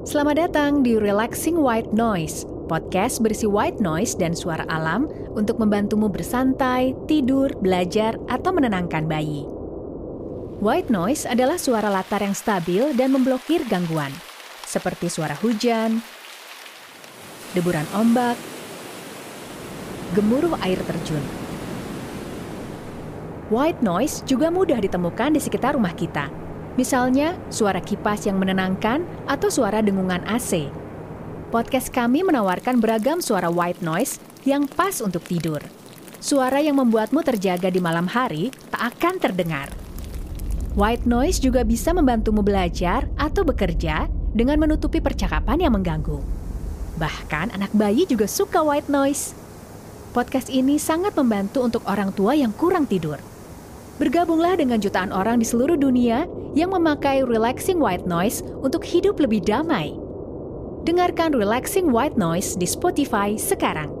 Selamat datang di Relaxing White Noise, podcast berisi white noise dan suara alam untuk membantumu bersantai, tidur, belajar, atau menenangkan bayi. White noise adalah suara latar yang stabil dan memblokir gangguan, seperti suara hujan, deburan ombak, gemuruh air terjun. White noise juga mudah ditemukan di sekitar rumah kita. Misalnya, suara kipas yang menenangkan atau suara dengungan AC. Podcast kami menawarkan beragam suara white noise yang pas untuk tidur. Suara yang membuatmu terjaga di malam hari tak akan terdengar. White noise juga bisa membantumu belajar atau bekerja dengan menutupi percakapan yang mengganggu. Bahkan anak bayi juga suka white noise. Podcast ini sangat membantu untuk orang tua yang kurang tidur. Bergabunglah dengan jutaan orang di seluruh dunia yang memakai relaxing white noise untuk hidup lebih damai. Dengarkan relaxing white noise di Spotify sekarang.